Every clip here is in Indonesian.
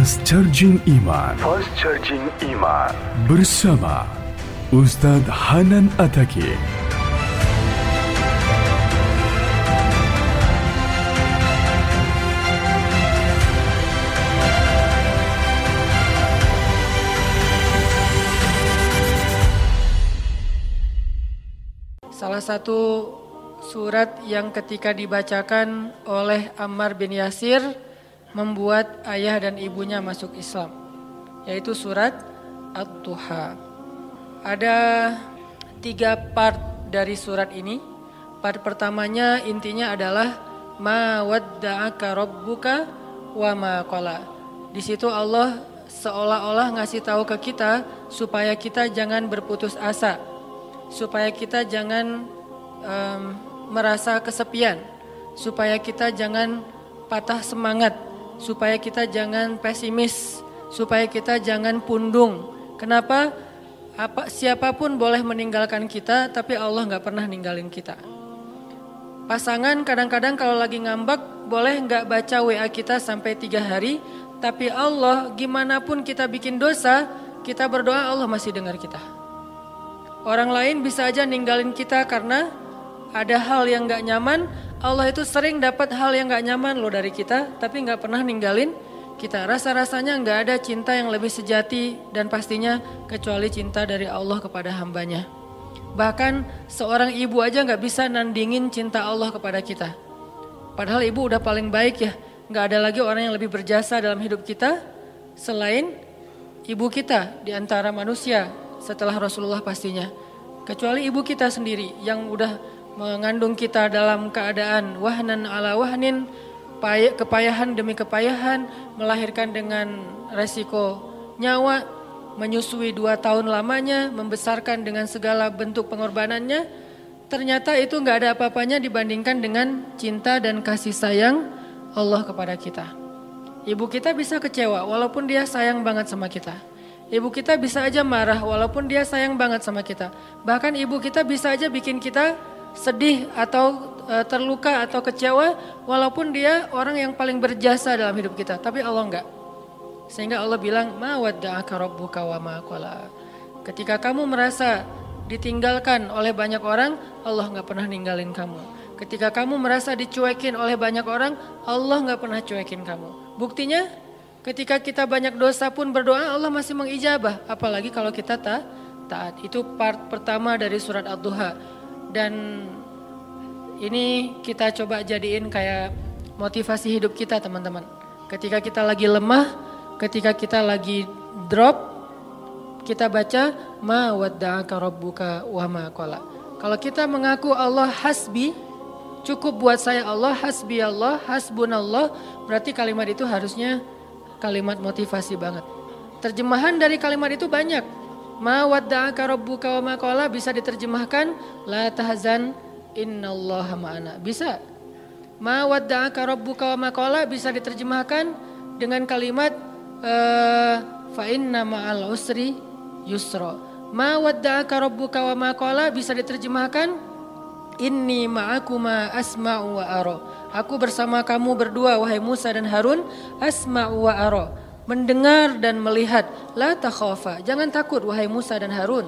Fast Charging Iman Fast Charging Iman bersama Ustadz Hanan Ataki. Salah satu surat yang ketika dibacakan oleh Ammar bin Yasir membuat ayah dan ibunya masuk Islam, yaitu surat At-Tuha. Ada tiga part dari surat ini. Part pertamanya intinya adalah ma wadda'aka rabbuka wa ma qala. Di situ Allah seolah-olah ngasih tahu ke kita supaya kita jangan berputus asa, supaya kita jangan um, merasa kesepian, supaya kita jangan patah semangat, supaya kita jangan pesimis, supaya kita jangan pundung. Kenapa? Apa siapa pun boleh meninggalkan kita, tapi Allah nggak pernah ninggalin kita. Pasangan kadang-kadang kalau lagi ngambek boleh nggak baca WA kita sampai tiga hari, tapi Allah gimana pun kita bikin dosa, kita berdoa Allah masih dengar kita. Orang lain bisa aja ninggalin kita karena ada hal yang nggak nyaman. Allah itu sering dapat hal yang nggak nyaman loh dari kita, tapi nggak pernah ninggalin kita. Rasa-rasanya nggak ada cinta yang lebih sejati dan pastinya kecuali cinta dari Allah kepada hambanya. Bahkan seorang ibu aja nggak bisa nandingin cinta Allah kepada kita. Padahal ibu udah paling baik ya. Nggak ada lagi orang yang lebih berjasa dalam hidup kita selain ibu kita di antara manusia setelah Rasulullah pastinya. Kecuali ibu kita sendiri yang udah mengandung kita dalam keadaan wahnan ala wahnin, kepayahan demi kepayahan, melahirkan dengan resiko nyawa, menyusui dua tahun lamanya, membesarkan dengan segala bentuk pengorbanannya, ternyata itu nggak ada apa-apanya dibandingkan dengan cinta dan kasih sayang Allah kepada kita. Ibu kita bisa kecewa walaupun dia sayang banget sama kita. Ibu kita bisa aja marah walaupun dia sayang banget sama kita. Bahkan ibu kita bisa aja bikin kita sedih atau e, terluka atau kecewa walaupun dia orang yang paling berjasa dalam hidup kita. Tapi Allah enggak. Sehingga Allah bilang, "Ma wa ma qala." Ketika kamu merasa ditinggalkan oleh banyak orang, Allah nggak pernah ninggalin kamu. Ketika kamu merasa dicuekin oleh banyak orang, Allah nggak pernah cuekin kamu. Buktinya, ketika kita banyak dosa pun berdoa, Allah masih mengijabah. Apalagi kalau kita tak taat. Itu part pertama dari surat Ad-Duha. Dan ini kita coba jadiin kayak motivasi hidup kita teman-teman. Ketika kita lagi lemah, ketika kita lagi drop, kita baca ma wadda'aka rabbuka wa ma qala. Kalau kita mengaku Allah hasbi, cukup buat saya Allah, hasbi Allah, hasbunallah, berarti kalimat itu harusnya kalimat motivasi banget. Terjemahan dari kalimat itu banyak. Ma wadda'aka rabbuka wa ma qala bisa diterjemahkan la tahzan innallaha ma'ana. Bisa. Ma wadda'aka rabbuka wa ma qala bisa diterjemahkan dengan kalimat uh, fa inna ma'al usri yusra. Ma wadda'aka rabbuka wa ma qala bisa diterjemahkan inni ma'akuma asma'u wa ara. Aku bersama kamu berdua wahai Musa dan Harun asma'u wa ara. Mendengar dan melihat la takhafa. Jangan takut wahai Musa dan Harun.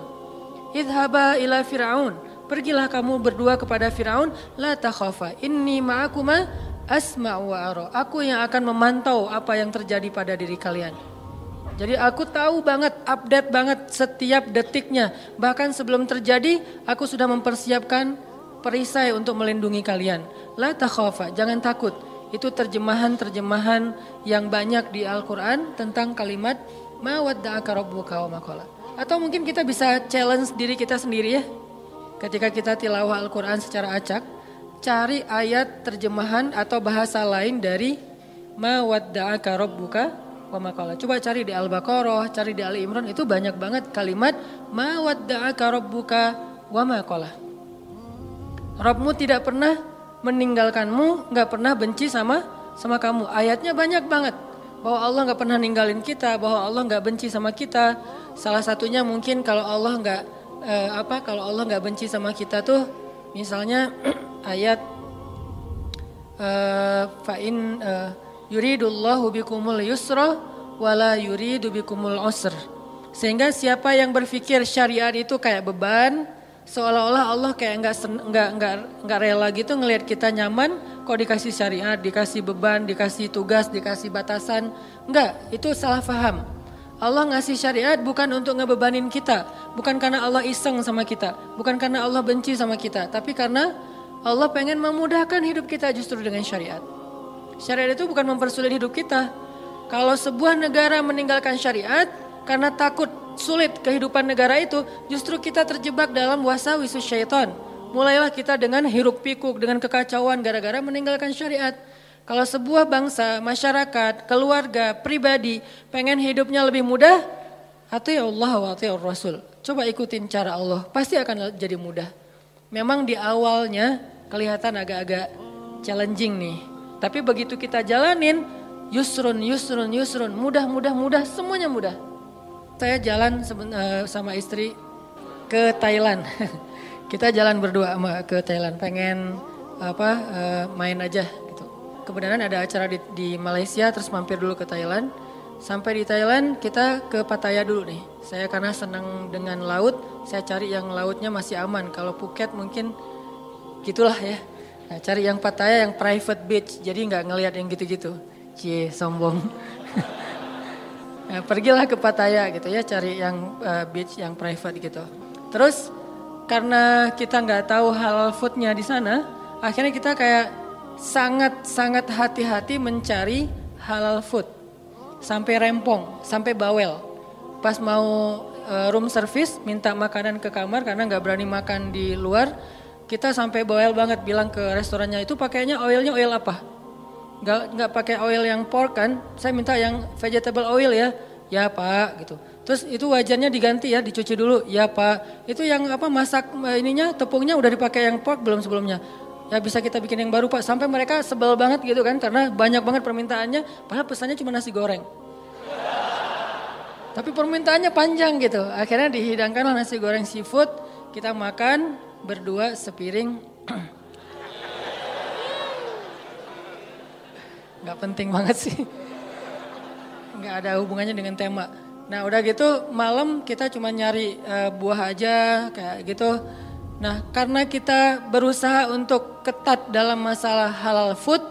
Idhaba ila Fir'aun. Pergilah kamu berdua kepada Firaun la takhafa. Inni ma'akuma asma'u wa ara. Aku yang akan memantau apa yang terjadi pada diri kalian. Jadi aku tahu banget, update banget setiap detiknya. Bahkan sebelum terjadi, aku sudah mempersiapkan perisai untuk melindungi kalian. La takhafa, jangan takut. Itu terjemahan-terjemahan yang banyak di Al-Quran tentang kalimat ma wadda'aka rabbuka wa maqala. Atau mungkin kita bisa challenge diri kita sendiri ya. Ketika kita tilawah Al-Quran secara acak, cari ayat terjemahan atau bahasa lain dari ma wadda'aka rabbuka wa maqala. Coba cari di Al-Baqarah, cari di Ali Imran itu banyak banget kalimat ma wadda'aka rabbuka wa maqala. Rabbmu tidak pernah meninggalkanmu, nggak pernah benci sama sama kamu. Ayatnya banyak banget bahwa Allah nggak pernah ninggalin kita, bahwa Allah nggak benci sama kita. Salah satunya mungkin kalau Allah nggak eh, apa kalau Allah nggak benci sama kita tuh misalnya ayat uh, fa'in uh, yuridullahu bikumul yusra wala yuridu bikumul usr. Sehingga siapa yang berpikir syariat itu kayak beban, seolah-olah Allah kayak nggak nggak nggak nggak rela gitu ngelihat kita nyaman, kok dikasih syariat, dikasih beban, dikasih tugas, dikasih batasan, enggak, itu salah paham. Allah ngasih syariat bukan untuk ngebebanin kita, bukan karena Allah iseng sama kita, bukan karena Allah benci sama kita, tapi karena Allah pengen memudahkan hidup kita justru dengan syariat. Syariat itu bukan mempersulit hidup kita. Kalau sebuah negara meninggalkan syariat karena takut sulit kehidupan negara itu, justru kita terjebak dalam wasawisu syaitan. Mulailah kita dengan hiruk pikuk, dengan kekacauan gara-gara meninggalkan syariat. Kalau sebuah bangsa, masyarakat, keluarga, pribadi pengen hidupnya lebih mudah, atau ya Allah wa ya Rasul. Coba ikutin cara Allah, pasti akan jadi mudah. Memang di awalnya kelihatan agak-agak challenging nih. Tapi begitu kita jalanin, yusrun, yusrun, yusrun, mudah, mudah, mudah, semuanya mudah. Saya jalan eh, sama istri ke Thailand. kita jalan berdua ke Thailand, pengen apa eh, main aja kebenaran ada acara di, di Malaysia terus mampir dulu ke Thailand. Sampai di Thailand kita ke Pattaya dulu nih. Saya karena senang dengan laut, saya cari yang lautnya masih aman. Kalau Phuket mungkin gitulah ya. Nah, cari yang Pattaya yang private beach, jadi nggak ngelihat yang gitu-gitu. Cie, sombong. Nah, pergilah ke Pattaya gitu ya, cari yang uh, beach yang private gitu. Terus karena kita nggak tahu halal foodnya di sana, akhirnya kita kayak sangat-sangat hati-hati mencari halal food. Sampai rempong, sampai bawel. Pas mau uh, room service minta makanan ke kamar karena nggak berani makan di luar, kita sampai bawel banget bilang ke restorannya itu pakainya oilnya oil apa? Nggak nggak pakai oil yang pork kan? Saya minta yang vegetable oil ya. Ya pak gitu. Terus itu wajannya diganti ya, dicuci dulu. Ya pak. Itu yang apa masak eh, ininya tepungnya udah dipakai yang pork belum sebelumnya? ya bisa kita bikin yang baru Pak. Sampai mereka sebel banget gitu kan karena banyak banget permintaannya padahal pesannya cuma nasi goreng. Tapi permintaannya panjang gitu. Akhirnya dihidangkanlah nasi goreng seafood. Kita makan berdua sepiring. Gak penting banget sih. Gak ada hubungannya dengan tema. Nah udah gitu malam kita cuma nyari uh, buah aja kayak gitu Nah, karena kita berusaha untuk ketat dalam masalah halal food,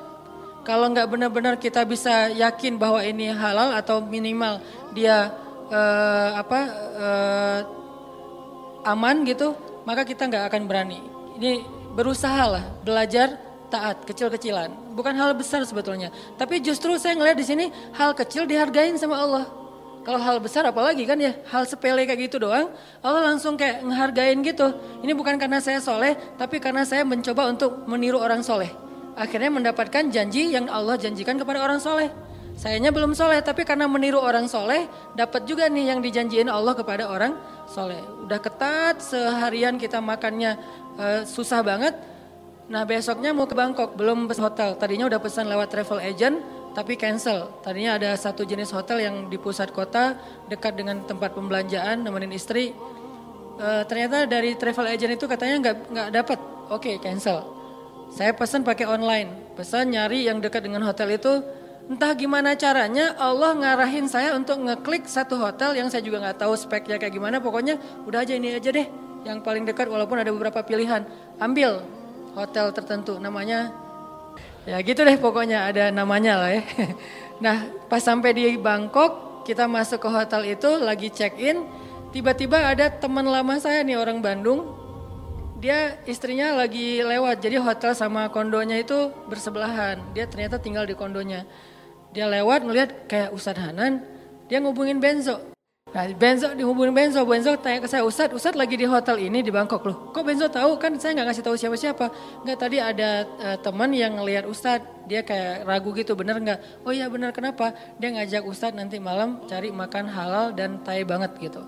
kalau nggak benar-benar kita bisa yakin bahwa ini halal atau minimal dia uh, apa uh, aman gitu, maka kita nggak akan berani. Ini berusaha lah, belajar taat kecil-kecilan. Bukan hal besar sebetulnya, tapi justru saya ngeliat di sini hal kecil dihargain sama Allah. Kalau hal besar apalagi kan ya, hal sepele kayak gitu doang, Allah langsung kayak ngehargain gitu. Ini bukan karena saya soleh, tapi karena saya mencoba untuk meniru orang soleh. Akhirnya mendapatkan janji yang Allah janjikan kepada orang soleh. Sayanya belum soleh, tapi karena meniru orang soleh, dapat juga nih yang dijanjiin Allah kepada orang soleh. Udah ketat, seharian kita makannya uh, susah banget. Nah besoknya mau ke Bangkok, belum pesan hotel. Tadinya udah pesan lewat travel agent, tapi cancel. Tadinya ada satu jenis hotel yang di pusat kota dekat dengan tempat pembelanjaan nemenin istri. E, ternyata dari travel agent itu katanya nggak nggak dapat. Oke, okay, cancel. Saya pesan pakai online. Pesan nyari yang dekat dengan hotel itu. Entah gimana caranya Allah ngarahin saya untuk ngeklik satu hotel yang saya juga nggak tahu speknya kayak gimana. Pokoknya udah aja ini aja deh yang paling dekat walaupun ada beberapa pilihan. Ambil hotel tertentu namanya Ya gitu deh pokoknya ada namanya lah ya. Nah pas sampai di Bangkok kita masuk ke hotel itu lagi check in. Tiba-tiba ada teman lama saya nih orang Bandung. Dia istrinya lagi lewat jadi hotel sama kondonya itu bersebelahan. Dia ternyata tinggal di kondonya. Dia lewat ngeliat kayak Ustadz Hanan. Dia ngubungin Benzo. Nah, Benzo dihubungin Benzo, Benzo tanya ke saya, Ustadz, Ustadz lagi di hotel ini di Bangkok loh. Kok Benzo tahu? Kan saya nggak ngasih tahu siapa-siapa. Nggak tadi ada uh, teman yang ngelihat Ustadz, dia kayak ragu gitu, bener nggak? Oh iya bener, kenapa? Dia ngajak Ustadz nanti malam cari makan halal dan Thai banget gitu.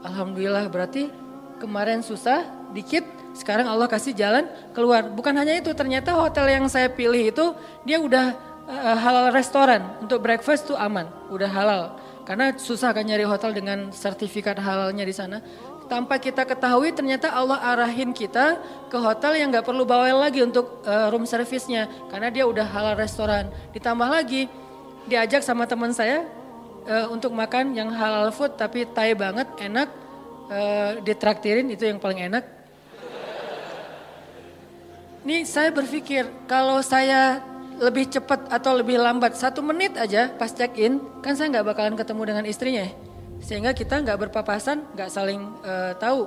Alhamdulillah berarti kemarin susah, dikit, sekarang Allah kasih jalan keluar. Bukan hanya itu, ternyata hotel yang saya pilih itu dia udah uh, halal restoran untuk breakfast tuh aman, udah halal karena susah kan nyari hotel dengan sertifikat halalnya di sana. Tanpa kita ketahui ternyata Allah arahin kita ke hotel yang nggak perlu bawel lagi untuk uh, room service-nya. Karena dia udah halal restoran. Ditambah lagi diajak sama teman saya uh, untuk makan yang halal food tapi Thai banget, enak, uh, ditraktirin itu yang paling enak. Nih saya berpikir kalau saya lebih cepat atau lebih lambat. Satu menit aja pas check in kan saya nggak bakalan ketemu dengan istrinya sehingga kita nggak berpapasan nggak saling uh, tahu.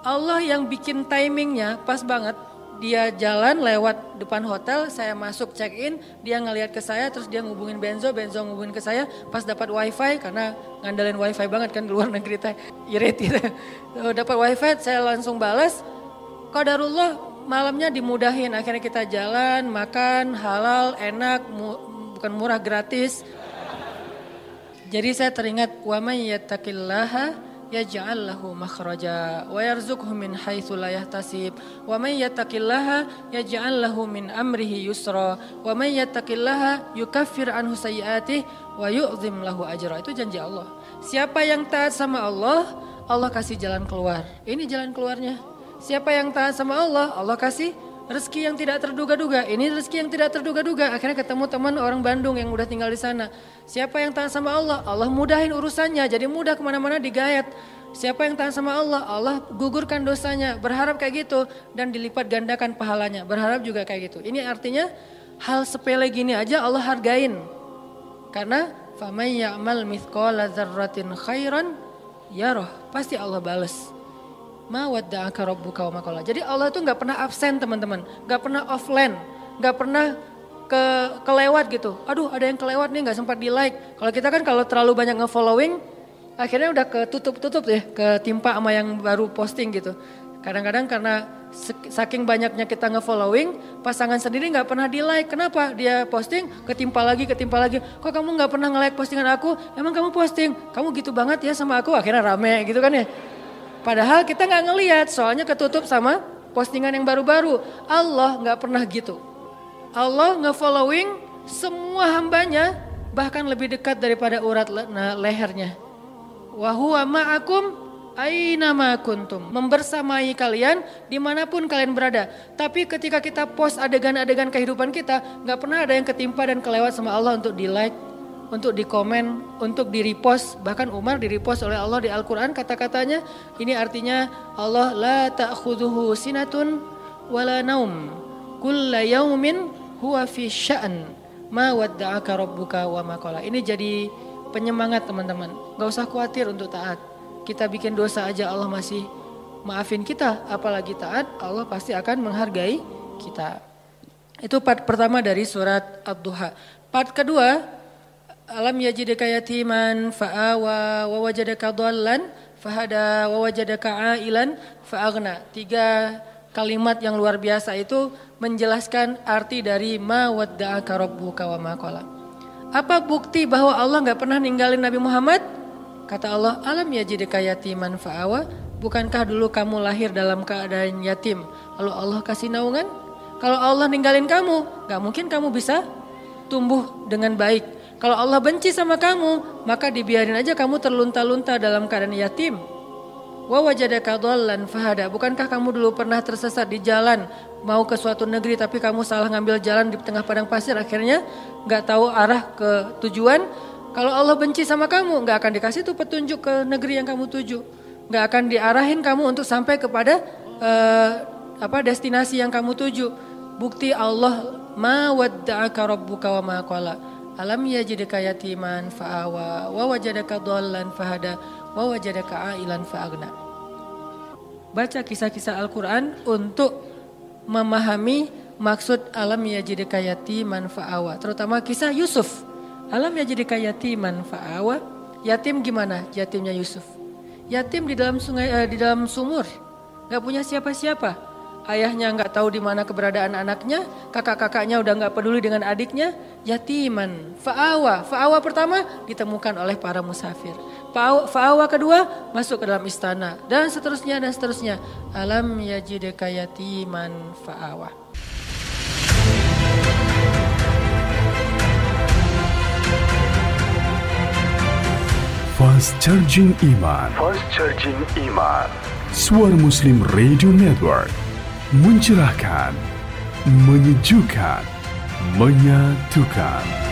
Allah yang bikin timingnya pas banget. Dia jalan lewat depan hotel, saya masuk check in, dia ngelihat ke saya, terus dia ngubungin Benzo, Benzo ngubungin ke saya, pas dapat wifi karena ngandelin wifi banget kan luar negeri teh, irit gitu. dapat wifi, saya langsung balas, Qadarullah malamnya dimudahin, akhirnya kita jalan, makan, halal, enak, mu, bukan murah, gratis. Jadi saya teringat, wa may yattaqillaha yaj'al lahu makhraja wa yarzuqhu min haitsu la yahtasib. Wa may yattaqillaha yaj'al lahu min amrihi yusra. Wa may yattaqillaha yukaffir anhu sayyi'atihi wa yu'zim lahu ajra. Itu janji Allah. Siapa yang taat sama Allah Allah kasih jalan keluar. Ini jalan keluarnya siapa yang taat sama Allah Allah kasih rezeki yang tidak terduga-duga. Ini rezeki yang tidak terduga-duga. Akhirnya ketemu teman orang Bandung yang udah tinggal di sana. Siapa yang tahan sama Allah? Allah mudahin urusannya. Jadi mudah ke mana-mana digayat. Siapa yang tahan sama Allah? Allah gugurkan dosanya. Berharap kayak gitu. Dan dilipat gandakan pahalanya. Berharap juga kayak gitu. Ini artinya hal sepele gini aja Allah hargain. Karena faman ya'mal mithqala dzarratin khairan yaroh. Pasti Allah bales ma rabbuka wa makola. Jadi Allah itu nggak pernah absen teman-teman, nggak pernah offline, nggak pernah ke kelewat gitu. Aduh ada yang kelewat nih nggak sempat di like. Kalau kita kan kalau terlalu banyak nge-following, akhirnya udah ketutup-tutup ya, ketimpa sama yang baru posting gitu. Kadang-kadang karena saking banyaknya kita nge-following, pasangan sendiri nggak pernah di like. Kenapa? Dia posting, ketimpa lagi, ketimpa lagi. Kok kamu nggak pernah nge-like postingan aku? Emang kamu posting? Kamu gitu banget ya sama aku? Akhirnya rame gitu kan ya. Padahal kita nggak ngelihat, soalnya ketutup sama postingan yang baru-baru. Allah nggak pernah gitu. Allah nge-following semua hambanya bahkan lebih dekat daripada urat lehernya. Wahuwa ma'akum aina kuntum. Membersamai kalian di mana pun kalian berada. Tapi ketika kita post adegan-adegan kehidupan kita, nggak pernah ada yang ketimpa dan kelewat sama Allah untuk di like, untuk dikomen, untuk di repost, bahkan Umar di repost oleh Allah di Al-Qur'an kata-katanya ini artinya Allah la ta'khudhuhu sinatun wala naum. Kulla yaumin huwa fi sya'n. Ma wadda'aka rabbuka wa ma qala. Ini jadi penyemangat teman-teman. Gak usah khawatir untuk taat. Kita bikin dosa aja Allah masih maafin kita, apalagi taat, Allah pasti akan menghargai kita. Itu part pertama dari surat Ad-Duha. Part kedua, alam yajidaka yatiman fa'awa wa wajadaka dhallan fahada wa wajadaka ailan fa'aghna. Tiga kalimat yang luar biasa itu menjelaskan arti dari ma wadda'aka rabbuka wa ma. Apa bukti bahwa Allah nggak pernah ninggalin Nabi Muhammad? Kata Allah, alam yajidaka yatiman fa'awa. Bukankah dulu kamu lahir dalam keadaan yatim? Lalu Allah kasih naungan? Kalau Allah ninggalin kamu, nggak mungkin kamu bisa tumbuh dengan baik kalau Allah benci sama kamu, maka dibiarin aja kamu terlunta-lunta dalam keadaan yatim. Wa wajadaka dhallan fahada. Bukankah kamu dulu pernah tersesat di jalan mau ke suatu negeri tapi kamu salah ngambil jalan di tengah padang pasir akhirnya nggak tahu arah ke tujuan. Kalau Allah benci sama kamu, nggak akan dikasih tuh petunjuk ke negeri yang kamu tuju. Nggak akan diarahin kamu untuk sampai kepada uh, apa destinasi yang kamu tuju. Bukti Allah ma wadda'aka rabbuka wa ma. Alam yajidaka yatiman fa'awa wa wajadaka dhallan fahada wa wajadaka ailan fa'agna. Baca kisah-kisah Al-Qur'an untuk memahami maksud alam yajidaka yatiman fa'awa, terutama kisah Yusuf. Alam yajidaka yatiman fa'awa, yatim gimana yatimnya Yusuf? Yatim di dalam sungai eh, di dalam sumur, nggak punya siapa-siapa ayahnya nggak tahu di mana keberadaan anaknya, kakak-kakaknya udah nggak peduli dengan adiknya, yatiman, fa'awa. Fa'awa pertama ditemukan oleh para musafir. Fa'awa kedua masuk ke dalam istana dan seterusnya dan seterusnya. Alam yajideka yatiman fa'awa. Fast Charging Iman Fast Charging Iman Suara Muslim Radio Network mencerahkan, menyejukkan, menyatukan.